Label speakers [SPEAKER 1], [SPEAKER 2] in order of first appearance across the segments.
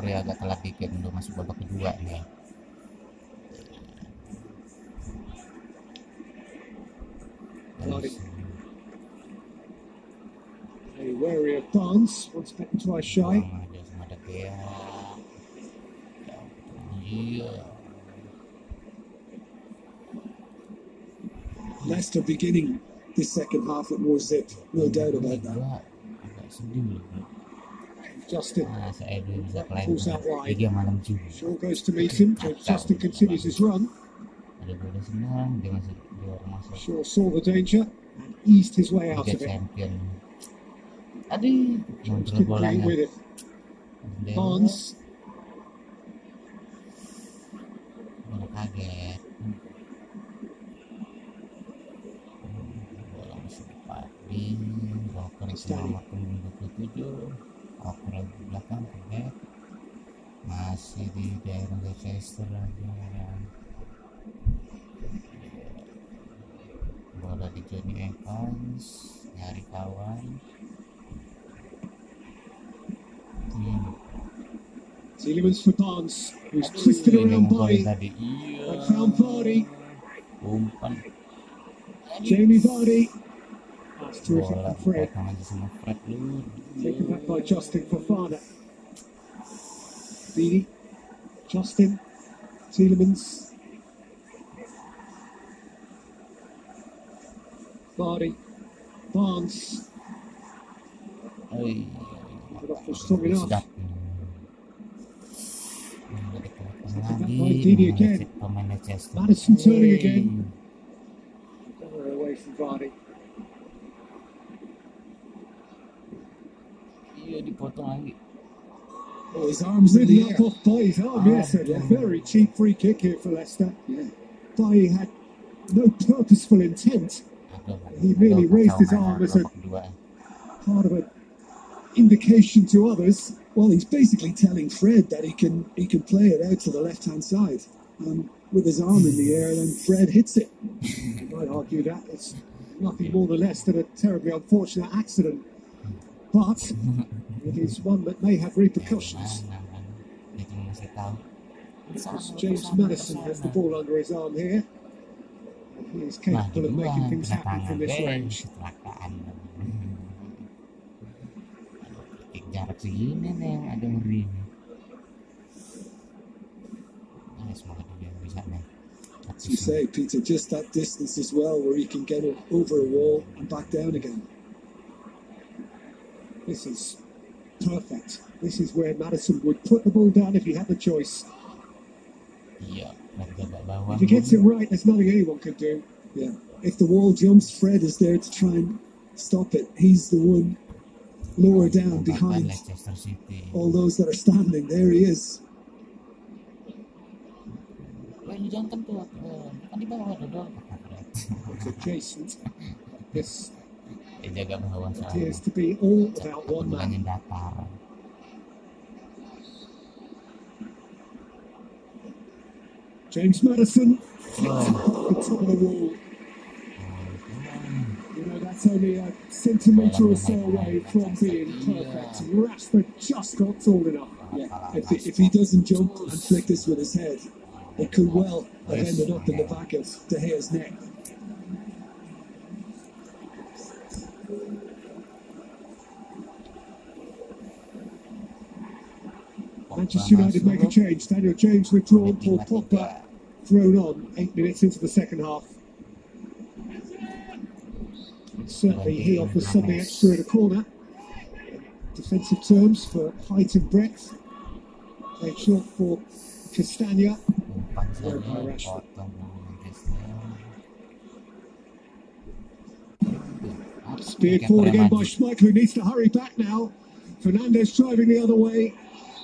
[SPEAKER 1] sorry agak telat dikit untuk masuk babak kedua nih.
[SPEAKER 2] Wary of Barnes, once bitten, twice shy.
[SPEAKER 1] Bang, ada sama ada Gea. Iya.
[SPEAKER 2] Leicester beginning this second half with more zip, no doubt about that.
[SPEAKER 1] Gua agak sedih loh
[SPEAKER 2] Justin
[SPEAKER 1] nah saya dulu bisa klaim
[SPEAKER 2] Pulls out wide. Shaw goes to meet him. Justin continues his run.
[SPEAKER 1] ada gol senang dia masih dia orang masuk
[SPEAKER 2] Shaw saw the danger and eased his way out of it.
[SPEAKER 1] Champion aduh
[SPEAKER 2] James
[SPEAKER 1] muncul
[SPEAKER 2] couldn't get
[SPEAKER 1] bolanya
[SPEAKER 2] with it. Barnes
[SPEAKER 1] kaget bola masih di Walker itu
[SPEAKER 2] Steady.
[SPEAKER 1] nomor 27 Walker lagi di belakang ke back masih di daerah Leicester bola di Jonny Evans nyari kawan hmm.
[SPEAKER 2] Who's twisted around found Vardy.
[SPEAKER 1] umpan
[SPEAKER 2] Jamie Vardy. That's terrific Fred. Taken back by Justin Fofana. Beanie. Justin. Tielemans. Vardy. Barnes.
[SPEAKER 1] Oi,
[SPEAKER 2] But off was strong enough.
[SPEAKER 1] sedap dipotong
[SPEAKER 2] Back
[SPEAKER 1] lagi
[SPEAKER 2] by Dini again.
[SPEAKER 1] mengecek pemain Leicester
[SPEAKER 2] Maddison turning
[SPEAKER 1] Hey.
[SPEAKER 2] again. Away from Vardy.
[SPEAKER 1] iya dipotong lagi
[SPEAKER 2] Oh, his arm's ridden up off Bailly's arm,
[SPEAKER 1] Ah,
[SPEAKER 2] yes. A very cheap free kick here for Leicester. Bailly had no purposeful intent, He really
[SPEAKER 1] aduh,
[SPEAKER 2] raised his arm as a- part of an indication to others. Well, he's basically telling Fred that he can he can play it out to the left hand side. And with his arm in the air, and then Fred hits it. You might argue that it's nothing more than less than a terribly unfortunate accident. But it is one that may have repercussions. James Maddison has the ball under his arm here. He is capable of making things happen from this range.
[SPEAKER 1] Jarak segini nih yang ada ngeri nih. Semoga dia bisa nih.
[SPEAKER 2] As you say, Peter, just that distance as well, where he can get over a wall and back down again. This is perfect. This is where Maddison would put the ball down if he had the choice.
[SPEAKER 1] Iya, Fred gak bawah.
[SPEAKER 2] If he gets it right, there's nothing anyone can do. Yeah. If the wall jumps, Fred is there to try and stop it. He's the one lower down behind all those that are standing. There he is.
[SPEAKER 1] Wah, lu jangan kentut. Kan di bawah dodol kata Fred.
[SPEAKER 2] It's adjacent.
[SPEAKER 1] Jaga bawah
[SPEAKER 2] appears to be all about one man.
[SPEAKER 1] Datar.
[SPEAKER 2] James
[SPEAKER 1] Maddison,
[SPEAKER 2] the top of the wall. You know, that's only a centimetre or so away from being perfect. Rashford just got tall enough. Yeah, if, he- if he doesn't jump and flick this with his head, it could well have ended up in the back of De Gea's neck. Manchester United make a change. Daniel James withdrawn, Paul Pogba thrown on eight minutes into the second half. Certainly, he offers something extra in a corner. Defensive terms for height and breadth. Played short for Castagna. by Rashford. Speared forward again by Schmeichel, who needs to hurry back now. Fernandes driving the other way.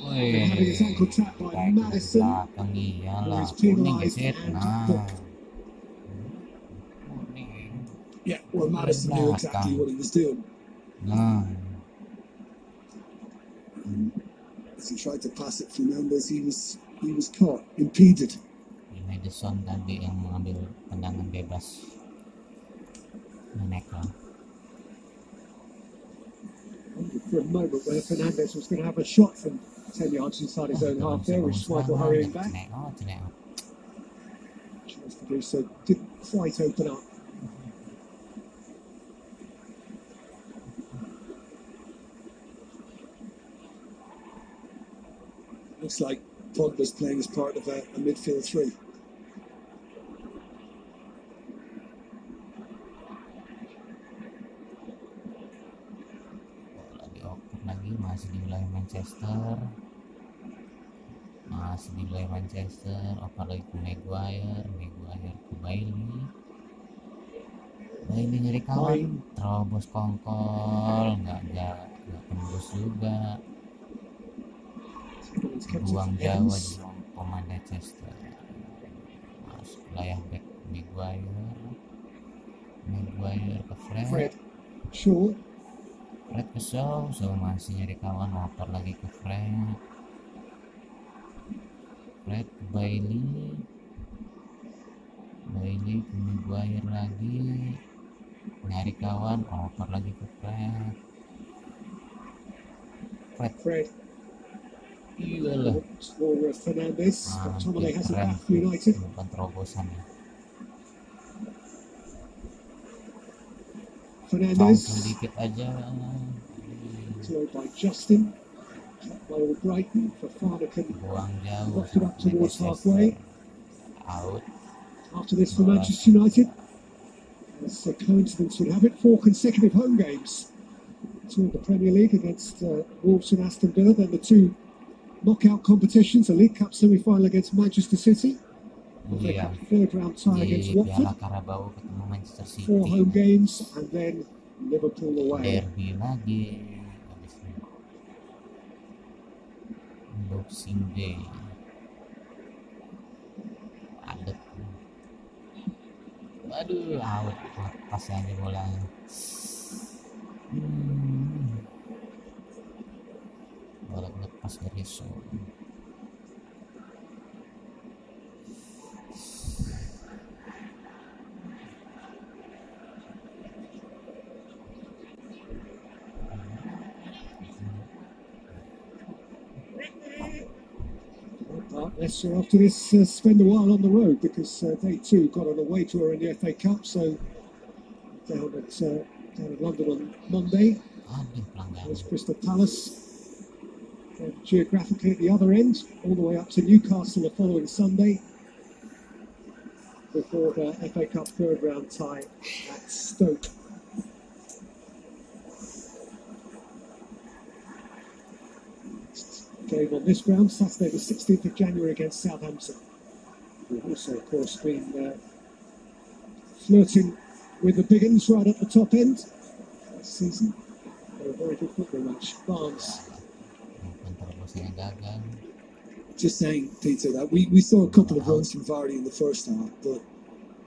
[SPEAKER 2] By Maddison.
[SPEAKER 1] belakang iyalah. Kuning. Kuning.
[SPEAKER 2] Yeah, well, Maddison knew exactly what he was doing. As he tried to pass it, Fernandes, he was he was caught, impeded.
[SPEAKER 1] Di Maddison tadi yang mengambil tendangan bebas. Nenek
[SPEAKER 2] for a moment whether Fernandes was going to have a shot from 10 yards inside his own half there, with Schmeichel hurrying back. Chance to do so didn't quite open up. Looks like Pogba's playing as part of a, a midfield three.
[SPEAKER 1] Manchester. Masih di wilayah Manchester, oper lagi ke Maguire, Maguire ke Bailey. Bailey nyari kawan, terobos kongkol, nggak nggak nggak tembus juga. Buang jauh
[SPEAKER 2] Evans.
[SPEAKER 1] aja pemain Manchester. Masuk wilayah back Maguire. Maguire ke Fred.
[SPEAKER 2] Fred. Shaw.
[SPEAKER 1] Fred ke Shaw, Shaw masih nyari kawan, oper lagi ke Fred. Fred Bailey. Bailey ke Maguire lagi. Nyari kawan, oper lagi ke Fred. Fred,
[SPEAKER 2] Fred.
[SPEAKER 1] iyalah.
[SPEAKER 2] Fernandez.
[SPEAKER 1] Ah. Bukan terobosan ya.
[SPEAKER 2] Fernandes.
[SPEAKER 1] dikit aja.
[SPEAKER 2] Thrown by Justin. Cut by Brighton. For Farnacan.
[SPEAKER 1] Buang jauh.
[SPEAKER 2] Knocked it up towards halfway.
[SPEAKER 1] Out.
[SPEAKER 2] After this for Manchester United. As the coincidence would have it, four consecutive home games. Two in the Premier League against uh, Wolves and Aston Villa, then the two knockout competitions, a League Cup semi-final against Manchester City,
[SPEAKER 1] Iya.
[SPEAKER 2] Cup third round tie
[SPEAKER 1] Di
[SPEAKER 2] against
[SPEAKER 1] Piala
[SPEAKER 2] Watford,
[SPEAKER 1] Carabao ketemu Manchester City.
[SPEAKER 2] four home games, and then Liverpool away.
[SPEAKER 1] Derby lagi. Habis ini. Boxing Day. Padet. Waduh, out. Lepas aja bolanya. Hmm. Bola lepas dari Shaw.
[SPEAKER 2] Leicester after this uh, spend a while on the road because uh, they too got on a away tour in the FA Cup, so down at uh, down in London on Monday. There's Crystal Palace. And geographically at the other end, all the way up to Newcastle the following Sunday. Before the FA Cup third round tie at Stoke. Game on this ground, Saturday the 16th of January against Southampton. We've also, of course, been uh, flirting with the big right at the top end this season. A very good football match. Barnes. Just saying, Peter, that we, we saw a couple of runs from Vardy in the first half, but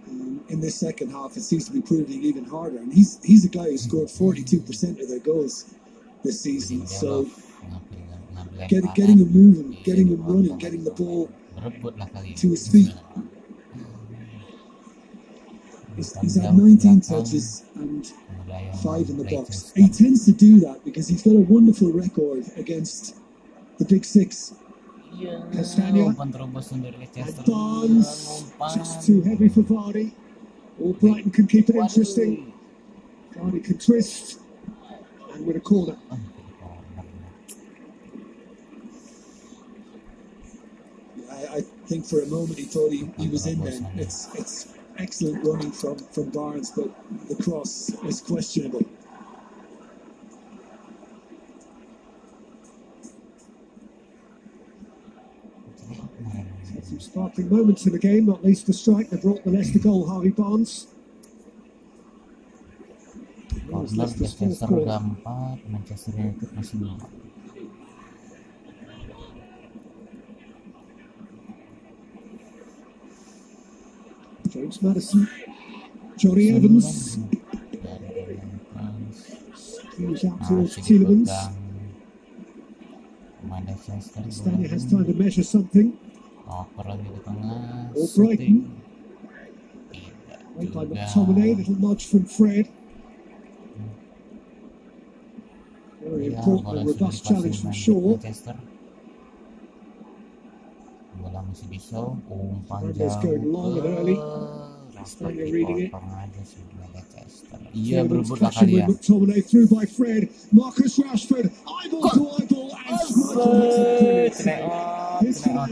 [SPEAKER 2] um, in this second half, it seems to be proving even harder. And he's he's a guy who scored 42% of their goals this season. So get, getting him moving, getting him running, getting the ball
[SPEAKER 1] berebut lah kali
[SPEAKER 2] to his feet. He's, he's had 19 touches and five in the box. He tends to do that because he's got a wonderful record against the big six. Castagna.
[SPEAKER 1] umpan terobosan dari
[SPEAKER 2] And Barnes, just too heavy for Vardy. Or Brighton can keep it interesting. Vardy can twist. And with a corner.
[SPEAKER 1] Ah, corner.
[SPEAKER 2] I, I think for a moment he thought he, he was in there. It's it's excellent running from, from Barnes, but the cross is questionable. Some sparkling moments in the game, not least the strike that brought the Leicester goal, Harvey Barnes. That was
[SPEAKER 1] Corner
[SPEAKER 2] Leicester's
[SPEAKER 1] Leicester
[SPEAKER 2] corner.
[SPEAKER 1] Manchester United masih
[SPEAKER 2] James Maddison, Jonny Evans. Hughes out towards Tielemans. Stanley has time to measure something. Oh. Brighton. Right by. McTominay, little nudge from Fred. Very important and robust challenge from Shaw.
[SPEAKER 1] Manchester. Bola masih di Shaw, umpan
[SPEAKER 2] Fernandes
[SPEAKER 1] jauh
[SPEAKER 2] going long and early.
[SPEAKER 1] ke Rashford
[SPEAKER 2] Stanley reading it.
[SPEAKER 1] dipotong sudah Manchester. Iya
[SPEAKER 2] Germans
[SPEAKER 1] berebut lah
[SPEAKER 2] clashing
[SPEAKER 1] kali ya.
[SPEAKER 2] with McTominay through by Fred. Marcus Rashford, eyeball to eyeball, and Schmeichel it
[SPEAKER 1] Aduh,
[SPEAKER 2] clear.
[SPEAKER 1] kena
[SPEAKER 2] Here's
[SPEAKER 1] kena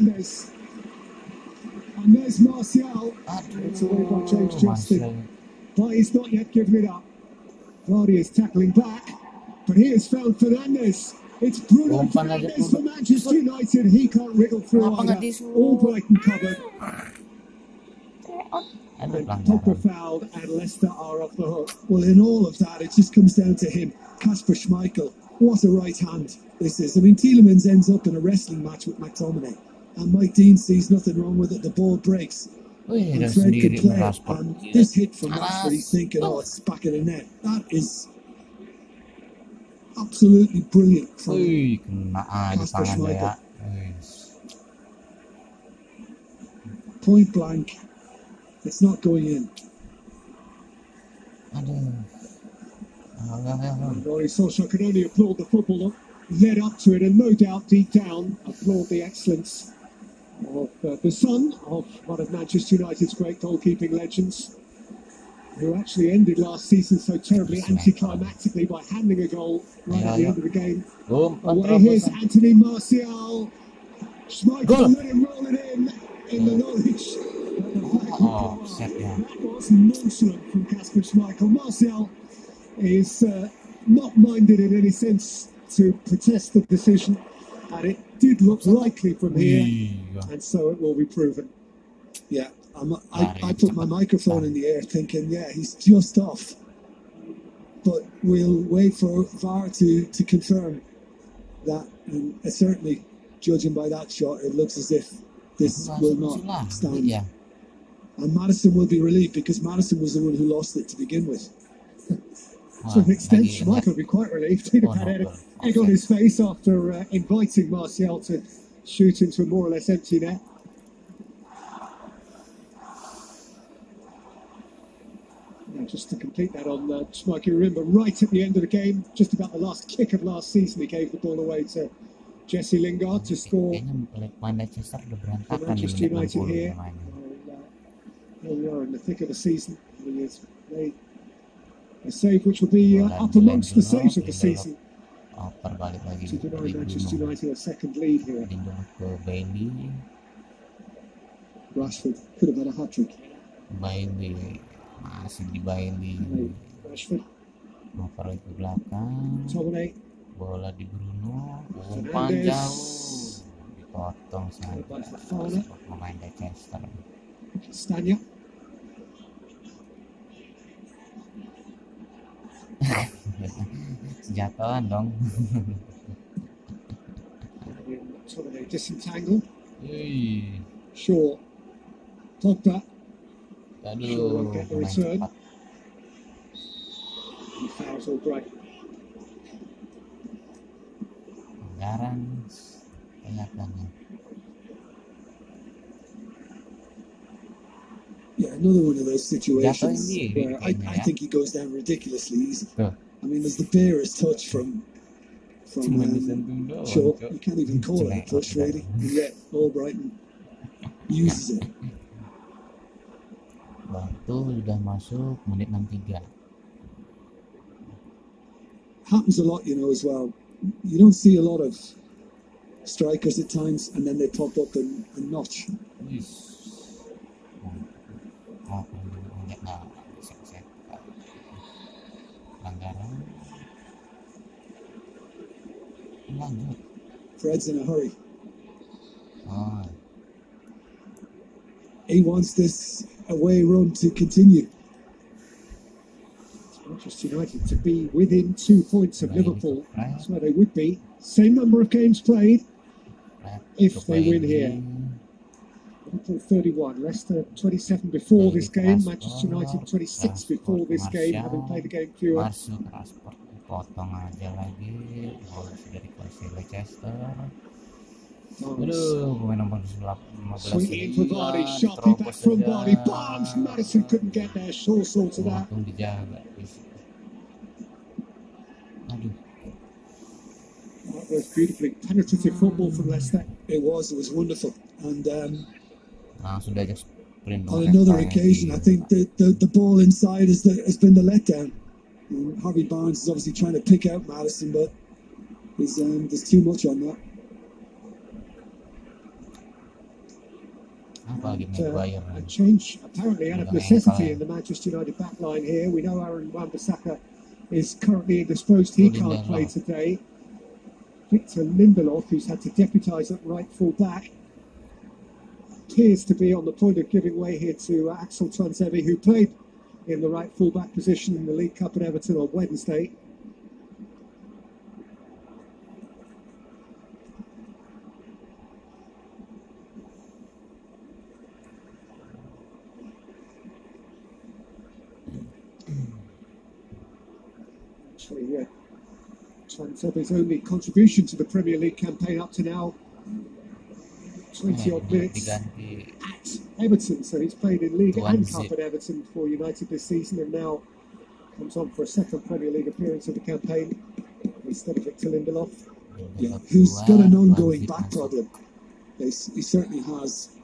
[SPEAKER 2] And there's Martial, It's away by James Justin. But he's not yet given it up. Vardy is tackling back, but he has found Fernandes. It's Bruno
[SPEAKER 1] Umpan aja
[SPEAKER 2] Fernandes for Manchester United. He can't wriggle through
[SPEAKER 1] Kenapa nggak
[SPEAKER 2] either.
[SPEAKER 1] disuruh?
[SPEAKER 2] All Brighton covered.
[SPEAKER 1] Aduh,
[SPEAKER 2] And Pogba fouled, and Leicester are off the hook. Well, in all of that, it just comes down to him, Kasper Schmeichel. What a right hand this is. I mean, Tielemans ends up in a wrestling match with McTominay, and Mike Dean sees nothing wrong with it. The ball breaks,
[SPEAKER 1] Wih,
[SPEAKER 2] and
[SPEAKER 1] udah
[SPEAKER 2] Fred
[SPEAKER 1] sendiri
[SPEAKER 2] could play it. And this hit from
[SPEAKER 1] Alas.
[SPEAKER 2] Rashford, he's thinking, oh, oh, it's back in the net. That is absolutely brilliant from
[SPEAKER 1] Wih, kena aja
[SPEAKER 2] Kasper
[SPEAKER 1] tangan.
[SPEAKER 2] Schmeichel.
[SPEAKER 1] Wih.
[SPEAKER 2] point blank. It's not going in.
[SPEAKER 1] Aduh. Ah, enggak.
[SPEAKER 2] And Rory Solskjaer can only applaud the football that led up to it, and no doubt deep down applaud the excellence of uh, the son of one of Manchester United's great goalkeeping legends, who actually ended last season so terribly anticlimactically by handing a goal right at the end of the game.
[SPEAKER 1] Umpan
[SPEAKER 2] Away here's. Anthony Martial. Schmeichel let him roll it in, in the knowledge. that the
[SPEAKER 1] Oh, set, yeah.
[SPEAKER 2] That was nonchalant from Kasper Schmeichel. Martial is uh, not minded in any sense to protest the decision, and it did look likely from here, and so it will be proven. Yeah, I, I put my microphone in the air thinking, yeah, he's just off. But we'll wait for VAR to, to confirm that, and uh, certainly, judging by that shot, it looks as if this will not stand.
[SPEAKER 1] Iya.
[SPEAKER 2] And Maddison will be relieved because Maddison was the one who lost it to begin with. To an extent,
[SPEAKER 1] lagi
[SPEAKER 2] Schmeichel would be quite relieved. He'd have
[SPEAKER 1] Oh,
[SPEAKER 2] had egg, egg on his face after uh, inviting Martial to shoot into a more or less empty net. Just to complete that on uh, Schmeichel, remember right at the end of the game, just about the last kick of last season, he gave the ball away to Jesse Lingard to score
[SPEAKER 1] Kayaknya Manchester udah
[SPEAKER 2] for
[SPEAKER 1] berantakan di
[SPEAKER 2] Manchester United here. here we are in the thick of the season. He has made a save which will be uh, up amongst the saves of the season
[SPEAKER 1] lagi
[SPEAKER 2] to deny Manchester United a second lead here.
[SPEAKER 1] Lindung ke Bailly.
[SPEAKER 2] Rashford could have had a hat trick.
[SPEAKER 1] Bailly masih di Bailly.
[SPEAKER 2] Rashford,
[SPEAKER 1] Oper ke belakang.
[SPEAKER 2] McTominay,
[SPEAKER 1] Bola di Bruno. Umpan
[SPEAKER 2] Fernandes.
[SPEAKER 1] jauh. Dipotong saja.
[SPEAKER 2] Umpan Fofana.
[SPEAKER 1] Pemain Leicester.
[SPEAKER 2] Stanya,
[SPEAKER 1] Sejatuhan dong.
[SPEAKER 2] McTominay disentangled.
[SPEAKER 1] Wih.
[SPEAKER 2] Shaw, Pogba,
[SPEAKER 1] Aduh,
[SPEAKER 2] Get the
[SPEAKER 1] pemain cepat.
[SPEAKER 2] he fouls Albright. Yeah, another one of those situations where I, I think he goes down ridiculously easy. I mean, there's the barest touch from from um,
[SPEAKER 1] disentuh doang.
[SPEAKER 2] Sure,
[SPEAKER 1] Cok.
[SPEAKER 2] you can't even call it a push, really. And yet, Albrighton uses it.
[SPEAKER 1] Batu sudah masuk menit 63.
[SPEAKER 2] Happens a lot, you know, as well. You don't see a lot of strikers at times, and then they pop up and, and notch.
[SPEAKER 1] Nah, ah, ah, ah, set set. Pelanggaran. Lanjut.
[SPEAKER 2] Fred's in a hurry.
[SPEAKER 1] Oh,
[SPEAKER 2] He wants this away run to continue. Manchester United to be within two points of Liverpool. That's where they would be. Same number of games played. If they win here. Liverpool 31, Leicester 27 before this game, Manchester United 26 before this game, having played a game fewer.
[SPEAKER 1] Potong aja lagi. Dikuasai Leicester. Aduh, pemain nomor 15
[SPEAKER 2] Swinging in for Vardy,
[SPEAKER 1] Iya,
[SPEAKER 2] sharply back
[SPEAKER 1] terobos
[SPEAKER 2] from
[SPEAKER 1] saja.
[SPEAKER 2] Vardy. Barnes, Maddison couldn't get there. Shaw saw to that.
[SPEAKER 1] Untung dijaga. Aduh.
[SPEAKER 2] That was beautifully penetrative football from Leicester.
[SPEAKER 3] It was, it was wonderful. And um,
[SPEAKER 1] langsung diajak sprint
[SPEAKER 3] on another occasion, I think the, the, the ball inside the, has been the letdown. And Harvey Barnes is obviously trying to pick out Maddison, but there's, um, there's too much on that.
[SPEAKER 2] Uh, a change apparently out of necessity in the Manchester United back line here. We know Aaron Wan-Bissaka is currently indisposed. He can't play today. Victor Lindelof, who's had to deputise at right full back, appears to be on the point of giving way here to uh, Axel Tuanzebe, who played in the right full back position in the League Cup at Everton on Wednesday. Actually, yeah. Tuanzebe's only contribution to the Premier League campaign up to now, 20 odd minutes at Everton. So he's played in League and Cup at Everton for United this season and now comes on for a second Premier League appearance of the campaign instead of Victor Lindelof.
[SPEAKER 3] Yeah, who's got an ongoing back problem. He certainly has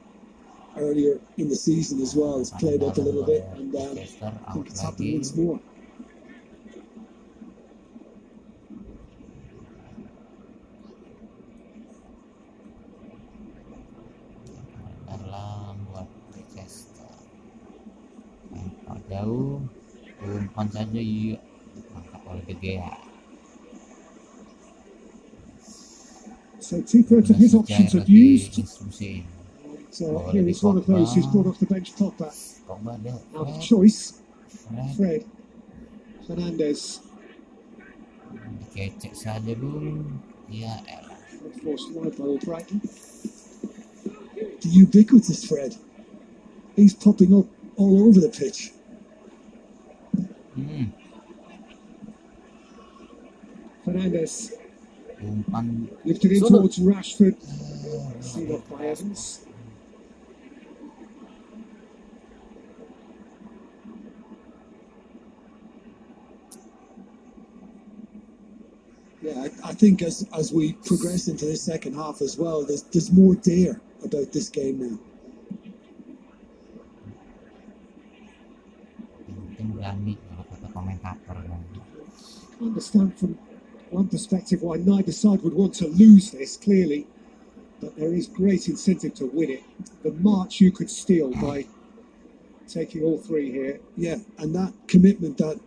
[SPEAKER 3] earlier in the season as well. He's played up a little bit, and um, I think it's happened once more.
[SPEAKER 1] dalam buat Leicester lempar jauh umpan saja iya tangkap oleh De Gea
[SPEAKER 2] So two thirds of his options are used. So here is one of those who's brought off the bench Pogba. Out of choice,
[SPEAKER 1] Fred
[SPEAKER 2] Fernandes.
[SPEAKER 1] dikecek saja bung ya elah
[SPEAKER 2] Forced wide by Brighton.
[SPEAKER 3] The ubiquitous Fred. He's popping up all over the pitch.
[SPEAKER 1] Hmm,
[SPEAKER 2] Fernandes
[SPEAKER 1] umpan
[SPEAKER 2] lifted in
[SPEAKER 1] Solo.
[SPEAKER 2] towards Rashford.
[SPEAKER 1] eh,
[SPEAKER 2] Seen off by Evans.
[SPEAKER 3] Yeah, I, I think as as we progress into the second half as well, there's there's more dare about this game now.
[SPEAKER 2] Understand from one perspective why neither side would want to lose this, clearly, but there is great incentive to win it. The march you could steal by taking all three here.
[SPEAKER 3] Yeah, and that commitment that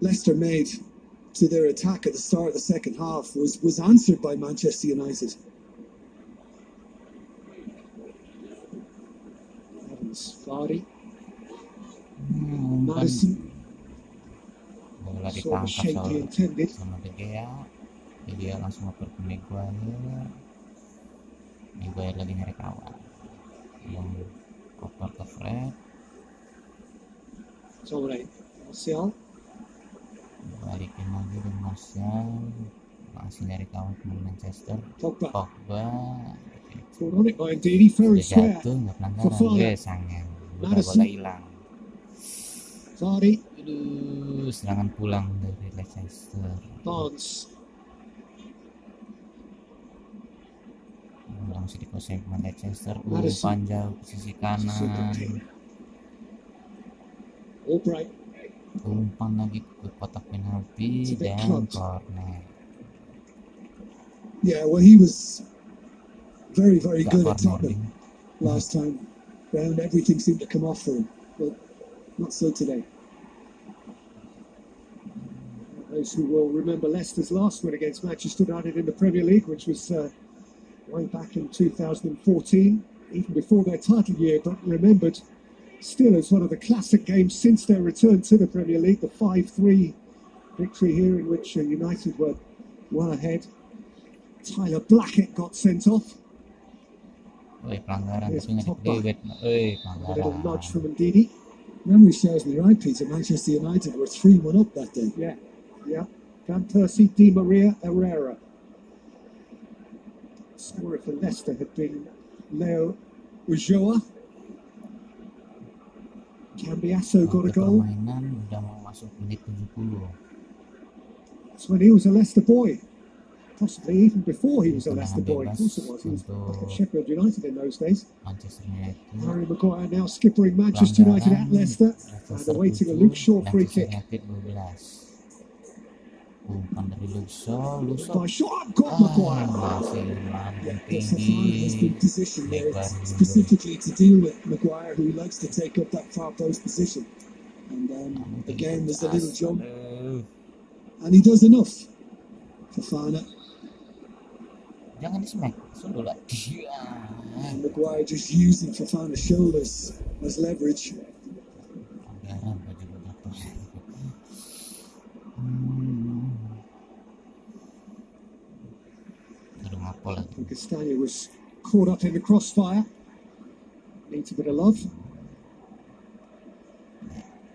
[SPEAKER 3] Leicester made to their attack at the start of the second half was was answered by Manchester United.
[SPEAKER 2] Evans, Vardy,
[SPEAKER 1] oh, umpan
[SPEAKER 2] Maddison
[SPEAKER 1] bola
[SPEAKER 2] saw the
[SPEAKER 1] ditangkap
[SPEAKER 2] shape he
[SPEAKER 1] sama,
[SPEAKER 2] intended.
[SPEAKER 1] sama De Gea jadi dia langsung oper ke Maguire Maguire lagi nyari kawan. Yang oper ke Fred.
[SPEAKER 2] Tomine, Martial,
[SPEAKER 1] balikin lagi ke Martial masih nyari kawan ke Manchester.
[SPEAKER 2] Pogba.
[SPEAKER 1] Pogba.
[SPEAKER 2] Caught on it by Ndidi, fair and
[SPEAKER 1] sudah
[SPEAKER 2] square.
[SPEAKER 1] jatuh nggak pelanggaran
[SPEAKER 2] Fofana.
[SPEAKER 1] gue sangen udah
[SPEAKER 2] Maddison.
[SPEAKER 1] bola hilang.
[SPEAKER 2] Vardy,
[SPEAKER 1] Aduh, serangan pulang dari Leicester.
[SPEAKER 2] Barnes,
[SPEAKER 1] langsung dikuasai pemain Leicester. Jauh ke sisi kanan.
[SPEAKER 2] Albright,
[SPEAKER 1] umpan lagi ke kotak penalti dan corner.
[SPEAKER 3] Yeah, well, he was very very good at Tottenham last time. Round. Everything seemed to come off for him, but not so today.
[SPEAKER 2] Those who will remember Leicester's last win against Manchester United in the Premier League, which was uh, way back in 2014, even before their title year, but remembered still as one of the classic games since their return to the Premier League, the 5-3 victory here in which uh, United were well ahead. Tyler Blackett got sent off.
[SPEAKER 1] Woi pelanggaran tapi nggak
[SPEAKER 2] Pogba.
[SPEAKER 1] dipelewet Woi
[SPEAKER 2] A little nudge from Ndidi.
[SPEAKER 3] Memory serves me right, Peter. Manchester United were three one up that day.
[SPEAKER 2] Yeah, yeah. Van Persie, Di Maria, Herrera. Scorer for Leicester had been Leo Ulloa. Cambiasso got a goal.
[SPEAKER 1] permainan udah mau masuk menit 70
[SPEAKER 2] That's when he was a Leicester boy.
[SPEAKER 3] possibly even before he was a Leicester boy. Of course it was. He was back at Sheffield United in those days. Harry Maguire now skippering Manchester United at Leicester and awaiting a Luke Shaw free kick.
[SPEAKER 1] United 12 umpan dari Luke Shaw Luke Shaw ah,
[SPEAKER 3] Maguire.
[SPEAKER 1] masih
[SPEAKER 3] Yeah,
[SPEAKER 1] lambung
[SPEAKER 3] but Fofana has
[SPEAKER 1] tinggi
[SPEAKER 3] there
[SPEAKER 1] Lebar
[SPEAKER 3] specifically to deal with Maguire, who likes to take up that far post position. And um, again, there's a little jump, and he does enough. Fofana
[SPEAKER 1] jangan di smack sundul lah.
[SPEAKER 3] Maguire just using Fofana's shoulders as leverage.
[SPEAKER 1] Anggaran baju jatuh hmm. Ngapol
[SPEAKER 3] And Castagna was caught up in the crossfire. Needs a bit of love.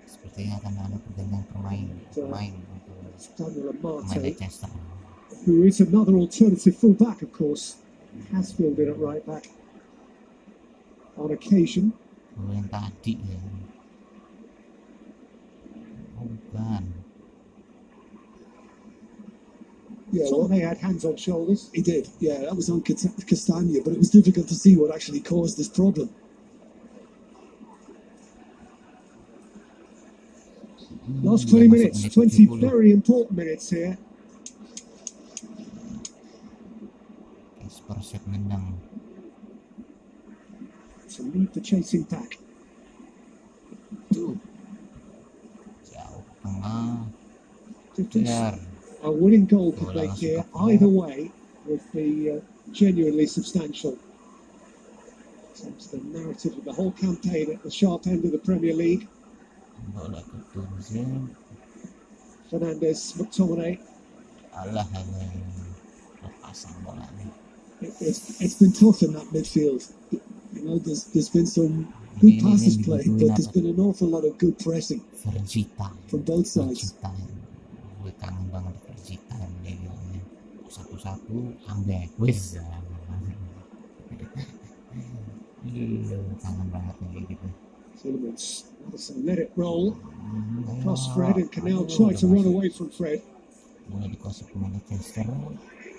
[SPEAKER 1] sepertinya akan ada pergantian pemain pemain untuk
[SPEAKER 3] uh,
[SPEAKER 1] pemain Leicester
[SPEAKER 3] who is another alternative fullback, of course, has filled in at right back on occasion.
[SPEAKER 1] Kalau tadi ya oh bukan
[SPEAKER 3] Yeah, well, they had hands on shoulders. He did. Yeah, that was on Castagna, but it was difficult to see what actually caused this problem.
[SPEAKER 1] Hmm,
[SPEAKER 3] Last 20 minutes, 20 very important minutes here.
[SPEAKER 1] Spurs siap nendang
[SPEAKER 3] to lead the chasing pack.
[SPEAKER 1] tuh jauh tengah
[SPEAKER 3] Difference. A winning goal could make here either way would be uh, genuinely substantial. Takes the narrative of the whole campaign at the sharp end of the Premier League. Fernandes, McTominay.
[SPEAKER 1] alah alah lepasan bola nih
[SPEAKER 3] It, it's, it's been tough in that midfield. You know, there's there's been some good passes played, but there's been an awful lot of good pressing from both sides.
[SPEAKER 1] Verjita gue kangen banget Verjita dia gilanya satu-satu ambek wis Iya, kangen banget nih kayak gitu
[SPEAKER 3] Tielemans, Maddison let it roll across. Fred, and can now try to run away from Fred.
[SPEAKER 1] bola dikuasai pemain Leicester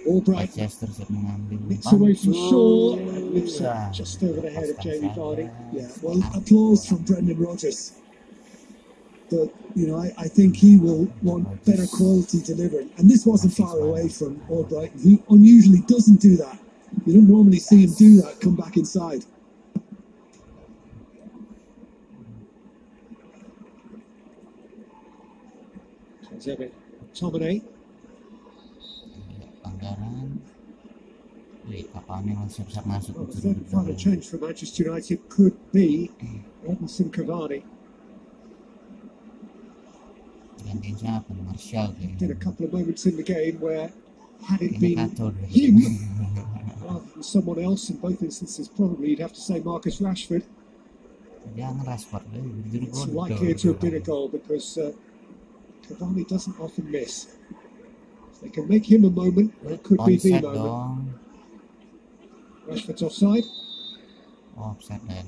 [SPEAKER 3] Albright
[SPEAKER 1] Leicester siap mengambil
[SPEAKER 3] Nips
[SPEAKER 1] umpan.
[SPEAKER 3] away from Shaw
[SPEAKER 1] Tuh,
[SPEAKER 3] and lifts it just over the head of Jamie
[SPEAKER 1] saja.
[SPEAKER 3] Vardy. Yeah, well, applause from Brendan Rodgers. But, you know, I, I think he will want better quality delivery. And this wasn't far away from Albright, who unusually doesn't do that. You don't normally see him do that, come back inside. McTominay.
[SPEAKER 1] Iya, pelanggaran Wih, kapan yang siap-siap masuk
[SPEAKER 3] Well, the third
[SPEAKER 1] dulu.
[SPEAKER 3] final change for Manchester United could be Edinson Cavani.
[SPEAKER 1] Siapa Martial
[SPEAKER 3] Did a couple of moments in the game where, had it been him rather than someone else, in both instances, probably you'd have to say Marcus Rashford.
[SPEAKER 1] jangan Rashford deh
[SPEAKER 3] It's likely to have been a goal because uh, Cavani doesn't often miss. If they can make him a moment, it could be the moment. Rashford's offside.
[SPEAKER 1] offside dan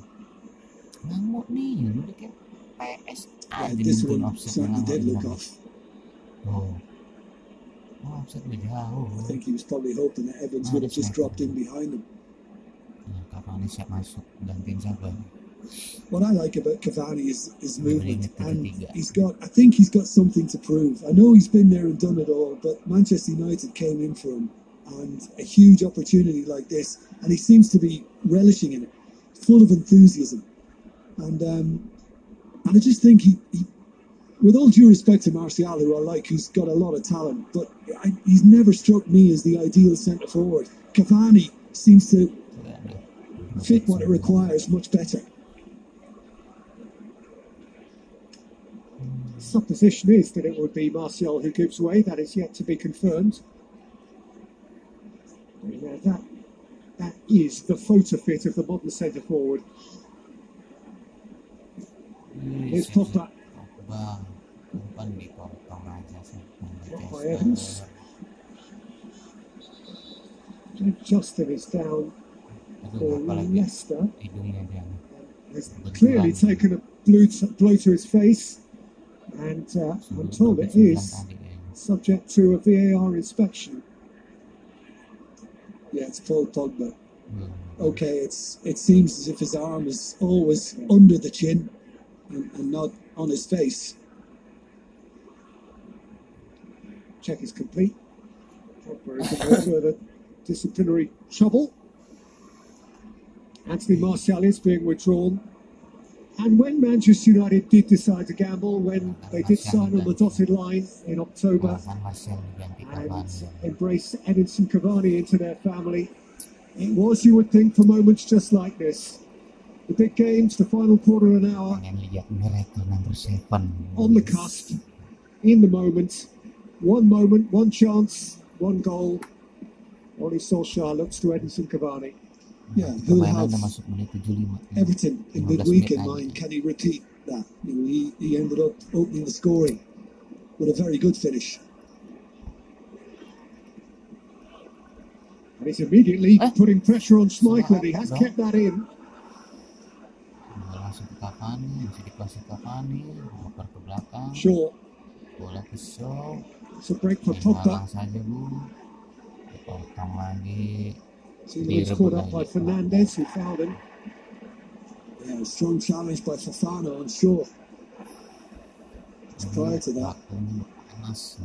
[SPEAKER 1] ngamuk nih udah kayak PS
[SPEAKER 3] Yeah, this one certainly did look off.
[SPEAKER 1] Oh oh offside udah jauh
[SPEAKER 3] I think he was probably hoping that Evans would have just dropped in behind him.
[SPEAKER 1] Cavani siap masuk gantiin siapa
[SPEAKER 3] What I like about Cavani is his movement, and he's got. I think he's got something to prove. I know he's been there and done it all, but Manchester United came in for him, and a huge opportunity like this, and he seems to be relishing in it, full of enthusiasm, and um, and I just think he, he, with all due respect to Martial, who I like, who's got a lot of talent, but I, he's never struck me as the ideal centre forward. Cavani seems to fit what it requires much better. Supposition is that it would be Martial who gives way. That is yet to be confirmed. Yeah, that that is the photo fit of the modern centre forward. Here's. Pogba.
[SPEAKER 1] Pogba umpan dipotong aja sih
[SPEAKER 3] Blocked by Evans. Is down for Leicester. Has clearly taken a blow to, blow to his face, and uh, I'm told it is subject to a VAR inspection. Yeah, it's Paul Pogba. Okay, it's it seems as if his arm is always under the chin and, and not on his face.
[SPEAKER 2] Check is complete. Pogba is in further disciplinary trouble. Anthony Martial is being withdrawn. And when Manchester United did decide to gamble, when they did sign on the dotted line in October
[SPEAKER 1] Bahkan Martial diganti
[SPEAKER 2] and embrace Edinson Cavani into their family, it was, you would think, for moments just like this. The big games, the final quarter of an hour,
[SPEAKER 1] Pengen lihat miracle number seven.
[SPEAKER 2] on the cusp, in the moment. One moment, one chance, one goal. Ole Solskjaer looks to Edinson Cavani.
[SPEAKER 3] Yeah,
[SPEAKER 1] Permainan
[SPEAKER 3] have
[SPEAKER 1] udah masuk menit 75.
[SPEAKER 3] Everton in
[SPEAKER 1] 15
[SPEAKER 3] midweek in mind. Can he repeat that? You know, he, he ended up opening the scoring with a very good finish.
[SPEAKER 2] And he's immediately
[SPEAKER 1] Eh?
[SPEAKER 2] putting pressure on Schmeichel, and he has kept that in.
[SPEAKER 1] Bola langsung ke Cavani, bisa dikuasai Cavani, oper ke belakang,
[SPEAKER 2] Shaw,
[SPEAKER 1] bola ke Shaw,
[SPEAKER 2] it's a break for
[SPEAKER 1] main
[SPEAKER 2] Pogba.
[SPEAKER 1] halang saja bu, dipotong lagi,
[SPEAKER 2] Seems caught up by Fernandes, who fouled him.
[SPEAKER 3] Yeah, strong challenge by Fofana on Shaw. Prior to that,
[SPEAKER 1] waktunya panas,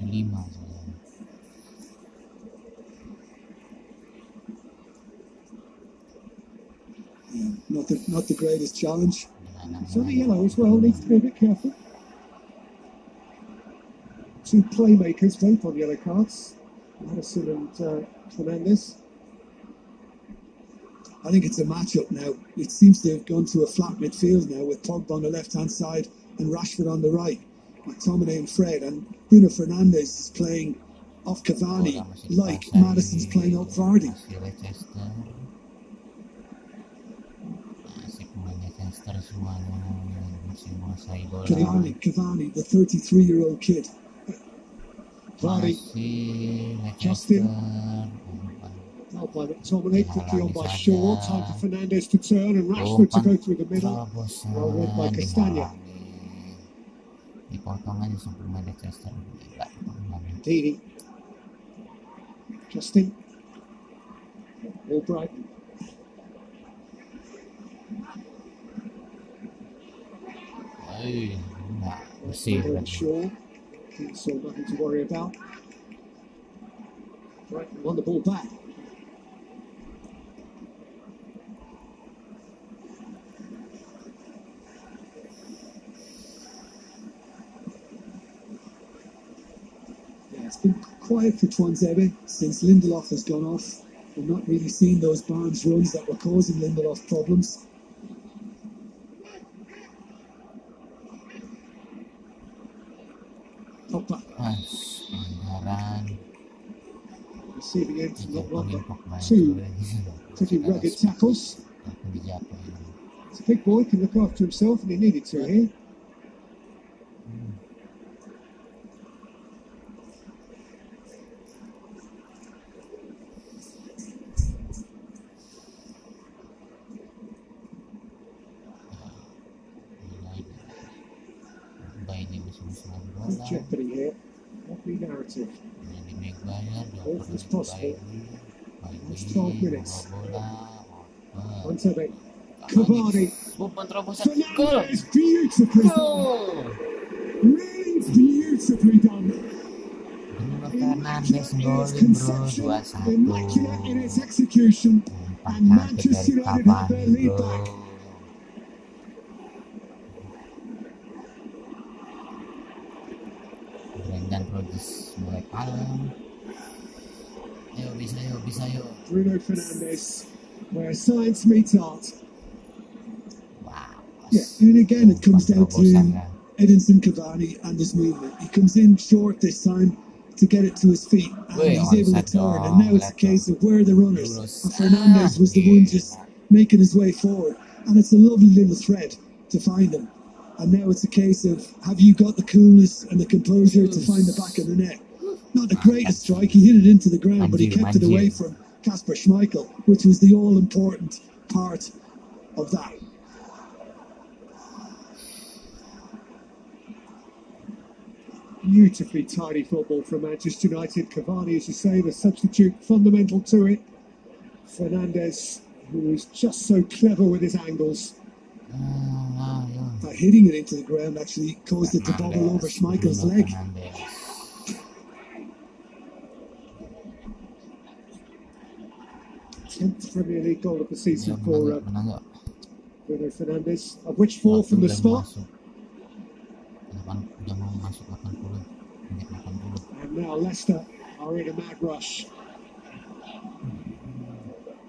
[SPEAKER 1] menit 75
[SPEAKER 3] not the not the greatest challenge.
[SPEAKER 2] So
[SPEAKER 1] the
[SPEAKER 2] yellow as well, needs to be a bit careful. Two playmakers both on yellow cards, Maddison and uh, Fernandes.
[SPEAKER 3] I think it's a matchup now. It seems to have gone to a flat midfield now with Pogba on the left hand side and Rashford on the right. McTominay and Fred and Bruno Fernandes is playing off Cavani like Maddison's playing off Vardy.
[SPEAKER 1] Masih Leicester. Masih pemain Leicester semuanya masih menguasai bola.
[SPEAKER 3] Cavani, Cavani, the 33 year old kid.
[SPEAKER 2] Vardy. Justin. Held by McTominay, quickly on by Shaw, time for Fernandes to turn and
[SPEAKER 1] Oh,
[SPEAKER 2] Rashford to go through the middle. Well read by Castagna. Dini. Justin. Albright.
[SPEAKER 1] Oi, nah, lagi.
[SPEAKER 2] Shaw. So nothing to worry about. Brighton won the ball back.
[SPEAKER 3] Yeah, it's been quiet for Tuanzebe since Lindelof has gone off. We've not really seen those Barnes runs that were causing Lindelof problems.
[SPEAKER 2] In from not one but two pretty rugged tackles. A big boy, can look after himself, and he needed to here.
[SPEAKER 1] Mulai bayinya musuh-musuh bola.
[SPEAKER 2] Good jeopardy here. Lovely narrative.
[SPEAKER 1] Maguire,
[SPEAKER 2] Both is possible. Last 12 minutes.
[SPEAKER 1] Oper.
[SPEAKER 2] Montebe. Cavani.
[SPEAKER 1] Gol!
[SPEAKER 2] Fernandes, beautifully done.
[SPEAKER 1] Gol!
[SPEAKER 2] Really beautifully done.
[SPEAKER 1] Fernandes
[SPEAKER 2] its
[SPEAKER 1] bro
[SPEAKER 2] conception,
[SPEAKER 1] 2-1.
[SPEAKER 2] immaculate in its execution. And Manchester United have their lead back.
[SPEAKER 1] Brendan Rodgers mulai kalem. Ayo bisa yuk, bisa yuk.
[SPEAKER 2] Bruno Fernandes, where science meets art.
[SPEAKER 1] Wow.
[SPEAKER 3] Yeah, and again, it comes down to. Edinson Cavani and his movement. He comes in short this time to get it to his feet, and he's able to turn. And now it's a case of where are the runners? And Fernandes was the one just making his way forward, and it's a lovely little thread to find him. And now it's a case of have you got the coolness and the composure to find the back of the net? Not the greatest strike, he hit it into the ground, but he kept it away from Kasper Schmeichel, which was the all important part of that.
[SPEAKER 2] Beautifully tidy football from Manchester United. Cavani, as you say, the substitute, fundamental to it. Fernandes, who is just so clever with his angles.
[SPEAKER 1] Ah, ayo.
[SPEAKER 3] By hitting it into the ground actually caused it to bobble over Schmeichel's leg.
[SPEAKER 1] Fernandes.
[SPEAKER 2] Premier League goal of the season for uh? Bruno Fernandes, of which four
[SPEAKER 1] Waktu
[SPEAKER 2] from the spot.
[SPEAKER 1] masuk. Delapan, udah mau masuk 80 80
[SPEAKER 2] And now Leicester are in a mad rush.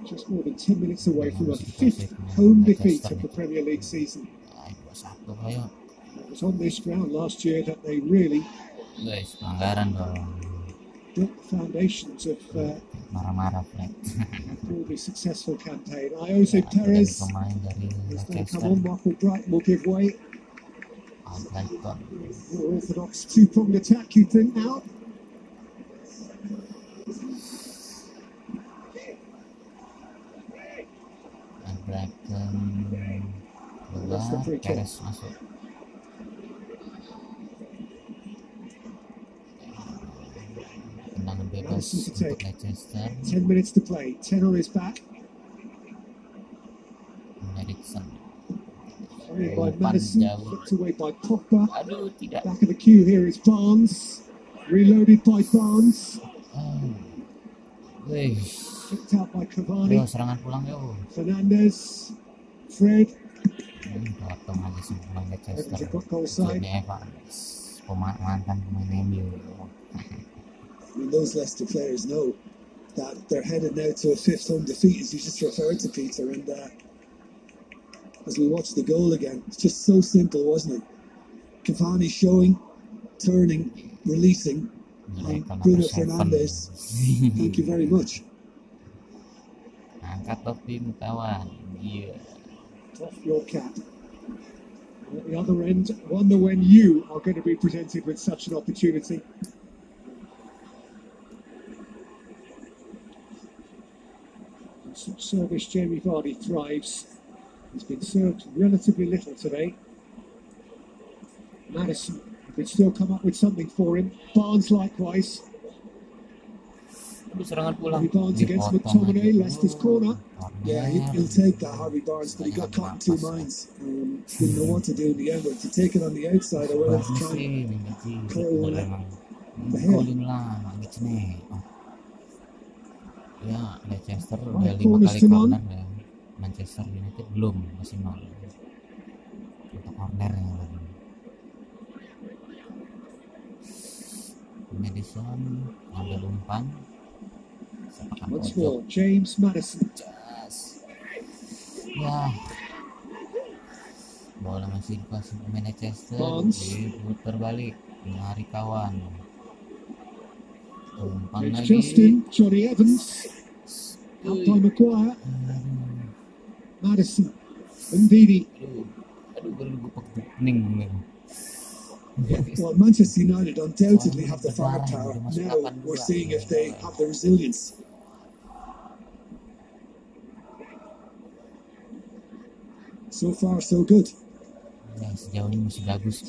[SPEAKER 2] Just more than 10 minutes away from a fifth home defeat of the Premier League season.
[SPEAKER 1] Ayo, 21 ayo
[SPEAKER 2] It was on this ground last year that they really
[SPEAKER 1] guys pelanggaran dong
[SPEAKER 2] built the foundations of uh,
[SPEAKER 1] marah-marah Fred
[SPEAKER 2] all successful campaign.
[SPEAKER 1] Itu dari
[SPEAKER 2] Perez is going to come on. Marc Albrighton will give way. More orthodox two-pronged attack, you think now?
[SPEAKER 1] Al Brighton
[SPEAKER 2] That's the
[SPEAKER 1] keluar. Perez masuk
[SPEAKER 2] Maddison to
[SPEAKER 1] untuk. Leicester
[SPEAKER 2] 10 minutes to play. 10 on his back.
[SPEAKER 1] Erikson
[SPEAKER 2] Carried by
[SPEAKER 1] Umpan
[SPEAKER 2] Maddison.
[SPEAKER 1] jauh.
[SPEAKER 2] Away by Pogba.
[SPEAKER 1] aduh tidak
[SPEAKER 2] Back of the queue here is Barnes. Reloaded by Barnes.
[SPEAKER 1] oh. Wih,
[SPEAKER 2] Picked out by Cavani.
[SPEAKER 1] yo serangan pulang yo
[SPEAKER 2] Fernandes. Fred.
[SPEAKER 1] Hmm, potong aja sih pemain Leicester
[SPEAKER 2] Evans have got goal side.
[SPEAKER 1] Jonny Evans pemain mantan pemain MU
[SPEAKER 3] I mean, those Leicester players know that they're headed now to a fifth home defeat, as you just referred to, Peter. And uh, as we watch the goal again, it's just so simple, wasn't it? Cavani showing, turning, releasing. And Bruno. Fernandes. Thank you very much.
[SPEAKER 1] angkat topimu kawan iya
[SPEAKER 2] Off your cap. And at the other end, wonder when you are going to be presented with such an opportunity. In such service, Jamie Vardy thrives. He's been served relatively little today. Maddison could still come up with something for him. Barnes likewise.
[SPEAKER 1] Aduh, serangan pulang
[SPEAKER 2] Harvey Barnes against
[SPEAKER 1] Dipotong
[SPEAKER 2] McTominay,
[SPEAKER 1] aja.
[SPEAKER 2] Leicester's corner.
[SPEAKER 1] Corner.
[SPEAKER 3] Yeah, he, he'll take that, Harvey Barnes, but he got caught in two minds. Um, didn't know what to do in the end, but to take it on the outside, or whether to
[SPEAKER 1] Bagus
[SPEAKER 3] try and
[SPEAKER 1] sih Minggaji
[SPEAKER 3] Kalau
[SPEAKER 1] Boleh
[SPEAKER 3] nak
[SPEAKER 1] Ya Leicester udah lima kali corner ya Manchester United belum masih nol Untuk corner ya Madison ambil umpan sepakan pojok
[SPEAKER 2] James Madison.
[SPEAKER 1] Jas. Ya. Bola masih pemain Leicester.
[SPEAKER 2] Barnes.
[SPEAKER 1] Diputar balik. Mencari kawan.
[SPEAKER 2] It's. Justin, Jonny Evans, out by. Maguire, Maddison, and Didi.
[SPEAKER 1] Aduh. Aduh, baru gue pakai pening gue.
[SPEAKER 3] Well, Manchester United undoubtedly have the firepower. Now we're seeing if they have the resilience. So far, so good.
[SPEAKER 1] Sejauh ini masih bagus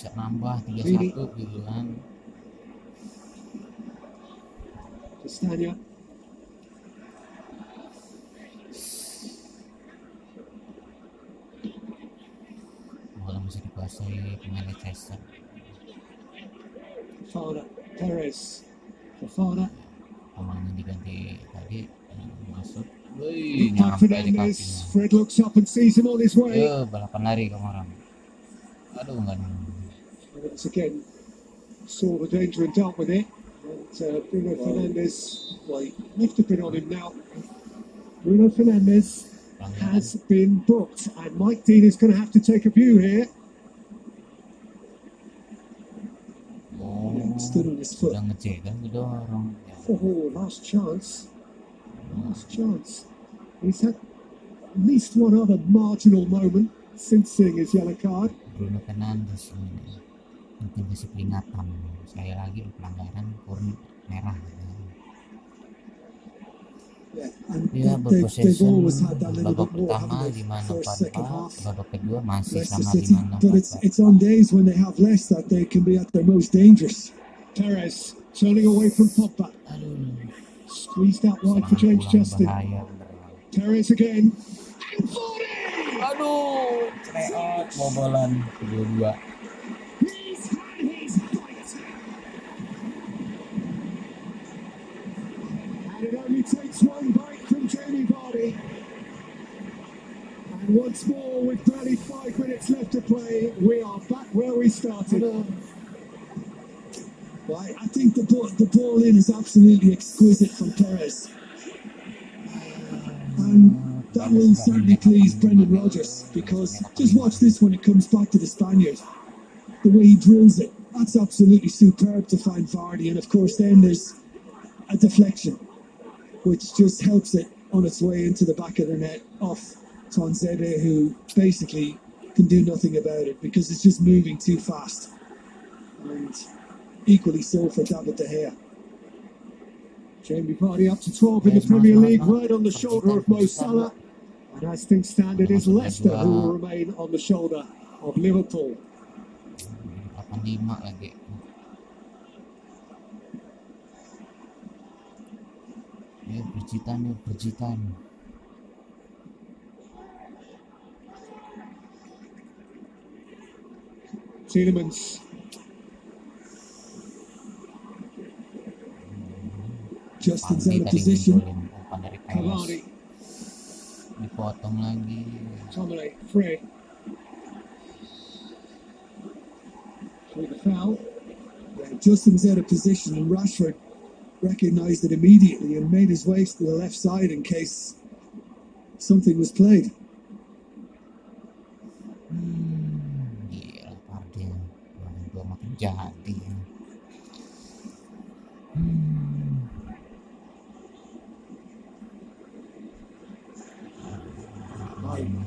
[SPEAKER 1] bisa nambah 3-1 gitu kan.
[SPEAKER 2] Castagna,
[SPEAKER 1] Bola masih dikuasai pemain Leicester.
[SPEAKER 2] Perez, Fafana,
[SPEAKER 1] pemain yang diganti tadi masuk. Wih, nyampe di kakinya.
[SPEAKER 2] Fred looks up and sees him on his way.
[SPEAKER 1] Yo, balapan lari kamu orang aduh enggak
[SPEAKER 2] And once again, saw the danger and dealt with it. And uh, Bruno Fernandes, well, he left a bit on him now. Bruno
[SPEAKER 1] Fernandes
[SPEAKER 2] has been booked, and Mike Dean is going to have to take a view here.
[SPEAKER 1] oh
[SPEAKER 3] Stood on his foot.
[SPEAKER 1] sudah ngecegah ngedorong ya.
[SPEAKER 2] Oh, last chance. Last chance. He's had at least one other marginal moment since seeing his yellow card.
[SPEAKER 1] Bruno Fernandes ini mungkin kasih peringatan sekali lagi pelanggaran kurun merah
[SPEAKER 3] Yeah, and
[SPEAKER 1] Ya
[SPEAKER 3] they, they've
[SPEAKER 1] berpossession
[SPEAKER 3] always had that little
[SPEAKER 1] babak
[SPEAKER 3] bit more,
[SPEAKER 1] pertama
[SPEAKER 3] haven't they?
[SPEAKER 1] 5
[SPEAKER 3] First, second
[SPEAKER 1] 4
[SPEAKER 3] half,
[SPEAKER 1] babak kedua masih
[SPEAKER 3] Leicester
[SPEAKER 1] sama
[SPEAKER 3] City.
[SPEAKER 1] 5
[SPEAKER 3] But it's
[SPEAKER 1] 4
[SPEAKER 3] it's on days when they have less that they can be at their most dangerous.
[SPEAKER 2] Perez turning away from Pogba.
[SPEAKER 1] aduh
[SPEAKER 2] Squeezed out wide for
[SPEAKER 1] serangan
[SPEAKER 2] James
[SPEAKER 1] pulang
[SPEAKER 2] Justin.
[SPEAKER 1] bahaya beneran
[SPEAKER 2] Perez again. And Vardy!
[SPEAKER 1] aduh tryout bobolan dua-dua
[SPEAKER 2] He's had his fight. And it only takes one bite from Jamie Vardy. And once more, with barely five minutes left to play, we are back where we started.
[SPEAKER 3] I, I think the ball, the ball in is absolutely exquisite from Perez. And that will certainly please Brendan Rodgers because just watch this when it comes back to the Spaniard. The way he drills it, that's absolutely superb to find Vardy. And of course, then there's a deflection, which just helps it on its way into the back of the net off Tuanzebe, who basically can do nothing about it because it's just moving too fast. And equally so for David De Gea.
[SPEAKER 2] Jamie Vardy up to 12 in the Premier League, right on the shoulder of Mo Salah. And as things stand, it is Leicester who will remain on the shoulder of Liverpool.
[SPEAKER 1] 85 lagi ya berjitan ya berjitan
[SPEAKER 2] Tielemans
[SPEAKER 3] Justin's out of position.
[SPEAKER 1] ngegolin umpan dari Perez
[SPEAKER 2] Cavani,
[SPEAKER 1] dipotong lagi
[SPEAKER 2] Tomine, Fred. Through the foul.
[SPEAKER 3] Yeah, Justin was out of position, and Rashford recognised it immediately and made his way to the left side in case something was played.
[SPEAKER 1] Gua makin jadi hmm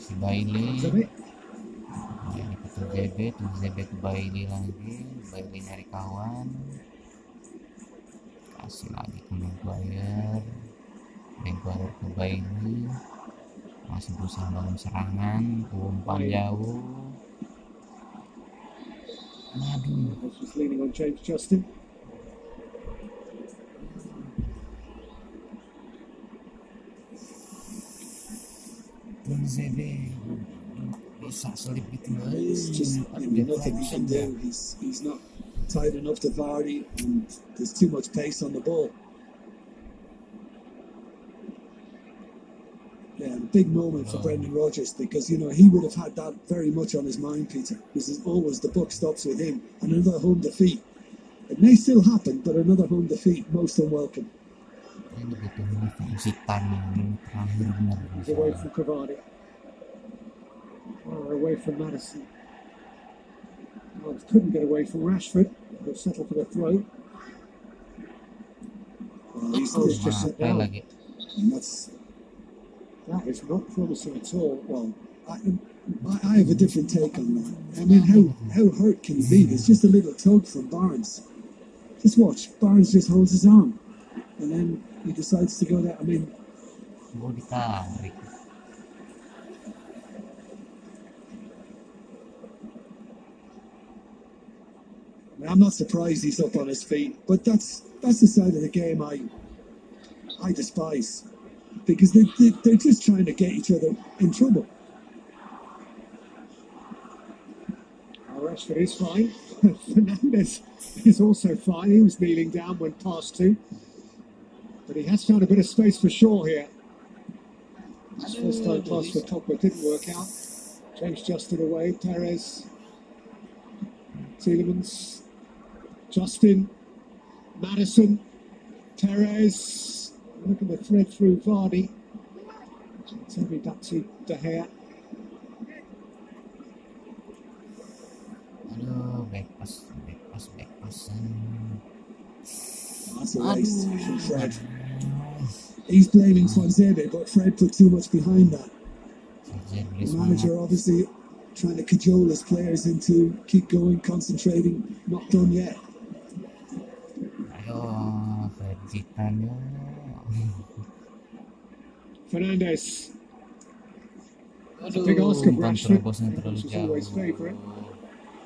[SPEAKER 1] masih Bailey. Ini ke TZB TZB ke Bailey lagi. Bailey nyari kawan. Kasih lagi ke Maguire. Maguire ke Bailey. Masih berusaha bangun serangan. Umpan jauh
[SPEAKER 2] was just leaning on James Justin.
[SPEAKER 1] Bisa selip gitu
[SPEAKER 3] It's just you know, nothing he can do. He's he's not tight enough to Vardy, and there's too much pace on the ball. Yeah, and a big moment for
[SPEAKER 1] Oh.
[SPEAKER 3] Brendan Rodgers because you know he would have had that very much on his mind, Peter. This is always the buck stops with him. Another home defeat. It may still happen, but another home defeat most unwelcome.
[SPEAKER 1] ini butuh defensi time ini terakhir benar
[SPEAKER 2] He's away from Cavani. Far away from Maddison. Oh, Miles couldn't get away from Rashford. He'll settle for the throw.
[SPEAKER 3] Well, he's,
[SPEAKER 2] Oh, just
[SPEAKER 3] just,
[SPEAKER 2] sit
[SPEAKER 1] Sampai
[SPEAKER 2] down.
[SPEAKER 1] lagi
[SPEAKER 3] and that's
[SPEAKER 2] That is not promising at all.
[SPEAKER 3] well. I, I have a different take on that. I mean, how how hurt can he be? It's just a little tug from Barnes. Just watch. Barnes just holds his arm, and then he decides to go there. I mean, I'm not surprised he's up on his feet, but that's that's the side of the game I I despise because they, they they're just trying to get each other in trouble.
[SPEAKER 2] Rashford is fine. Fernandes is also fine. He was kneeling down when passed to. But he has found a bit of space for Shaw here. His first time mm. pass for Pogba didn't work out. James Justin away. Perez. Tielemans. Justin. Maddison. Perez. Look at the thread through Vardy. Terry back to De Gea.
[SPEAKER 1] aduh back pass back pass Hmm.
[SPEAKER 3] That's a waste from Fred. He's blaming Tuanzebe, but Fred put too much behind that. The manager obviously trying to cajole his players into keep going, concentrating. Not done yet.
[SPEAKER 1] ayo Fred Zidane yo
[SPEAKER 2] Fernandes.
[SPEAKER 1] Aduh,
[SPEAKER 2] big ask of
[SPEAKER 1] umpan
[SPEAKER 2] Rashford.
[SPEAKER 1] terobosnya terlalu
[SPEAKER 2] Which is always
[SPEAKER 1] jauh.
[SPEAKER 2] favourite.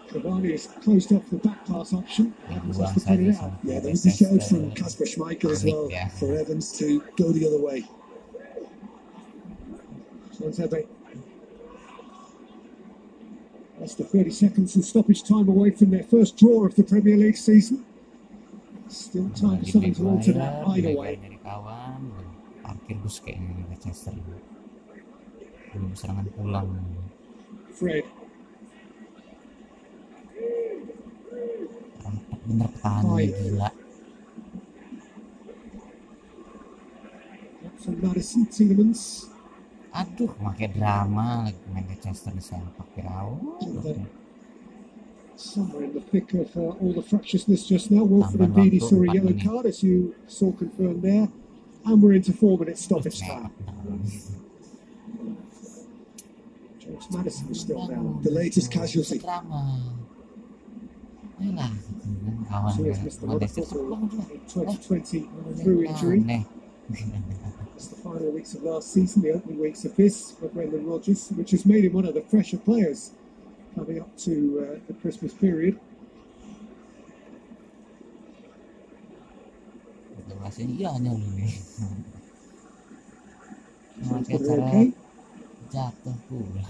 [SPEAKER 2] Cavani has closed off the back pass option. Evans has
[SPEAKER 1] Dibuang
[SPEAKER 2] to put it
[SPEAKER 1] saja
[SPEAKER 2] out.
[SPEAKER 1] sama
[SPEAKER 3] Yeah, there was a shout
[SPEAKER 1] Leicester.
[SPEAKER 3] from Kasper Schmeichel as
[SPEAKER 1] Panik
[SPEAKER 3] well
[SPEAKER 1] ya.
[SPEAKER 3] for Evans to go the other way.
[SPEAKER 2] Tuanzebe. That's the 30 seconds and stoppage time away from their first draw of the Premier League season. Still time for something to alter that either way.
[SPEAKER 1] Bus kayaknya di Manchester belum serangan pulang
[SPEAKER 2] Fred.
[SPEAKER 1] Rapat bener petani
[SPEAKER 2] Baik.
[SPEAKER 1] gila
[SPEAKER 2] From Madison Tielemans.
[SPEAKER 1] aduh pakai drama lagi main Manchester di sempak Pirau
[SPEAKER 2] Somewhere in the thick of uh, all the fractiousness just now. Wilfred Ndidi saw a yellow card, as you saw confirmed there. And we're into four minutes stoppage time. James Maddison is still down.
[SPEAKER 3] The latest casualty.
[SPEAKER 1] drama Ayolah, kawan
[SPEAKER 2] So he's
[SPEAKER 1] gue,
[SPEAKER 2] missed
[SPEAKER 1] Manchester
[SPEAKER 2] football in 2020 through injury. It's the final weeks of last season, the opening weeks of this for Brendan Rodgers, which has made him one of the fresher players coming up to uh, the Christmas period.
[SPEAKER 1] Itu masih iya nya lu nih pakai cara jatuh pula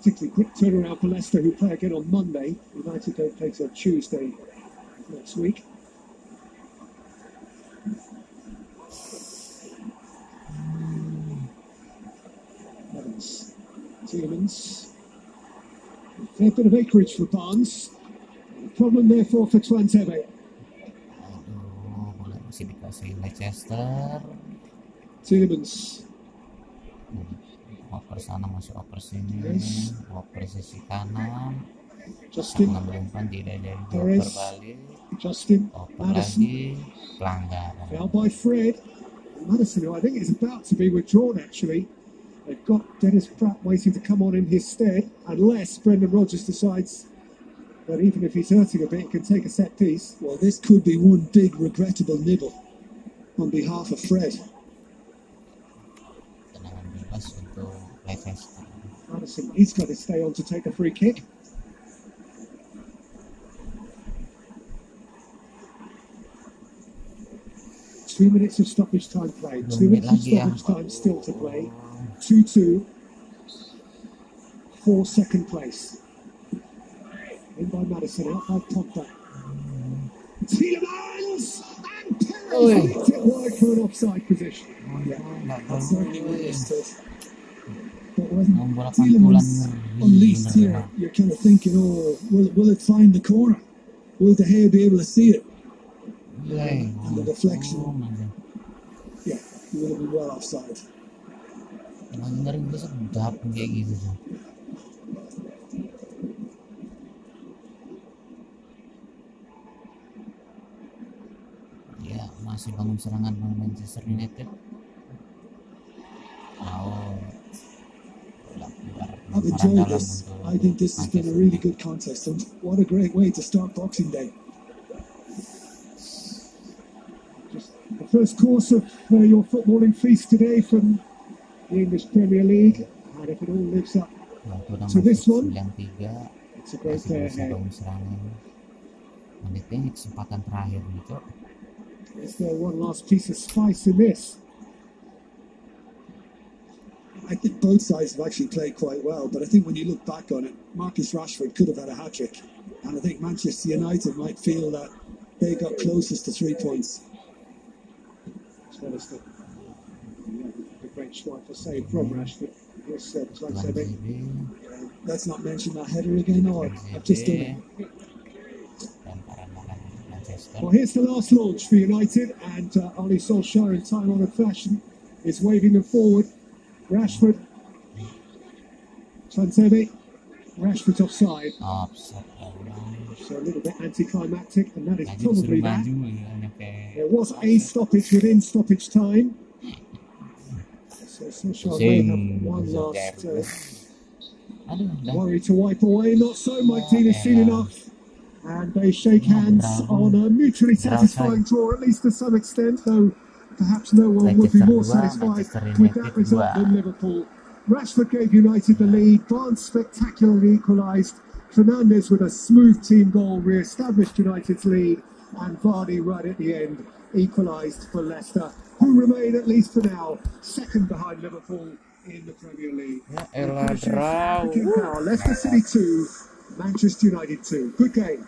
[SPEAKER 2] Particularly quick turnaround for Leicester, who play again on Monday. United don't play till Tuesday next week. Evans, Tielemans. Fair bit of acreage for Barnes. Problem therefore for Tuanzebe.
[SPEAKER 1] aduh bola masih dikasih Leicester
[SPEAKER 2] Tielemans.
[SPEAKER 1] Hmm, oper sana masuk oper sini
[SPEAKER 2] Yes.
[SPEAKER 1] oper sisi kanan
[SPEAKER 2] Justin.
[SPEAKER 1] mengambil umpan tidak jadi
[SPEAKER 2] Torres.
[SPEAKER 1] balik
[SPEAKER 2] Justin.
[SPEAKER 1] oper
[SPEAKER 2] Maddison.
[SPEAKER 1] lagi pelanggaran
[SPEAKER 2] by Fred. Maddison, who I think is about to be withdrawn actually. They've got Dennis Praet waiting to come on in his stead, unless Brendan Rodgers decides that even if he's hurting a bit, he can take a set piece.
[SPEAKER 3] Well, this could be one big regrettable nibble on behalf of Fred.
[SPEAKER 1] tendangan bebas untuk Leicester
[SPEAKER 2] Maddison, he's got to stay on to take a free kick. Two minutes of stoppage time played. Two minutes of stoppage time still to play. 2 2 for second place. In by Maddison, out by Pogba. Tielemans! And
[SPEAKER 1] Oi.
[SPEAKER 2] Perez hit it wide for an offside position.
[SPEAKER 1] yeah. nggak
[SPEAKER 3] That's
[SPEAKER 1] tahu
[SPEAKER 3] certainly what
[SPEAKER 1] gue.
[SPEAKER 3] it stood. But when Tielemans unleashed here, you're kind of thinking, oh, will, will it find the corner? Will De Gea be able to see it?
[SPEAKER 1] Iya,
[SPEAKER 3] And the deflection.
[SPEAKER 1] untung aja.
[SPEAKER 3] Yeah, he would have been well offside.
[SPEAKER 1] Emang ngeri gue sedap kayak gitu ya masih bangun serangan dengan Manchester United oh
[SPEAKER 3] I've enjoyed this. I think this has been a really good contest, and what a great way to start Boxing Day.
[SPEAKER 2] Just the first course of uh, your footballing feast today from the English Premier League. And if it all lives up, So this one?
[SPEAKER 1] 93
[SPEAKER 2] it's a great day ahead.
[SPEAKER 1] menitnya kesempatan terakhir gitu
[SPEAKER 2] Is there one last piece of spice in this?
[SPEAKER 3] I think both sides have actually played quite well, but I think when you look back on it, Marcus Rashford could have had a hat trick, and I think Manchester United might feel that they got closest to three points.
[SPEAKER 2] As well as the, yeah, the great Schmeichel save from Rashford. Here's uh,
[SPEAKER 3] Let's not mention that header again. Oh, I've just done it.
[SPEAKER 1] lemparan dalam Manchester
[SPEAKER 2] Well, here's the last launch for United, and uh, Ole Solskjaer, in time-honoured fashion, is waving them forward. Rashford, Tuanzebe, Rashford's offside, so a little bit anticlimactic, and that is probably that.
[SPEAKER 1] maju ya nyampe
[SPEAKER 2] There was a stoppage within stoppage time. So Solskjaer may have
[SPEAKER 1] Pusing,
[SPEAKER 2] one last uh, worry to wipe away. Not so, Mike Dean has seen enough. And they shake hands on a mutually satisfying draw, at least to some extent, though perhaps no one would be more satisfied with that result than Liverpool. Rashford gave United the lead. Barnes spectacularly equalised. Fernandes with a smooth team goal re-established United's lead, and Vardy right at the end equalised for Leicester, who remain at least for now second behind Liverpool in the Premier League.
[SPEAKER 1] Ya elah,
[SPEAKER 2] Finishes
[SPEAKER 1] draw.
[SPEAKER 2] King Power, Leicester City 2, Manchester United 2. Good game.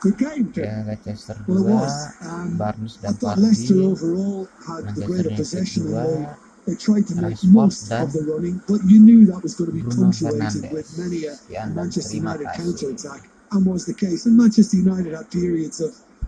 [SPEAKER 2] Good game, Jim.
[SPEAKER 1] Ya Manchester
[SPEAKER 2] Well, it was. Um,
[SPEAKER 1] Barnes
[SPEAKER 2] I thought Leicester overall had the greater possession and they, they tried to make most of the running, but you knew that was going to be
[SPEAKER 1] Bruno
[SPEAKER 2] punctuated
[SPEAKER 1] Fernandes.
[SPEAKER 2] with many a Manchester United
[SPEAKER 1] kasih.
[SPEAKER 2] Was the case. And Manchester United had periods of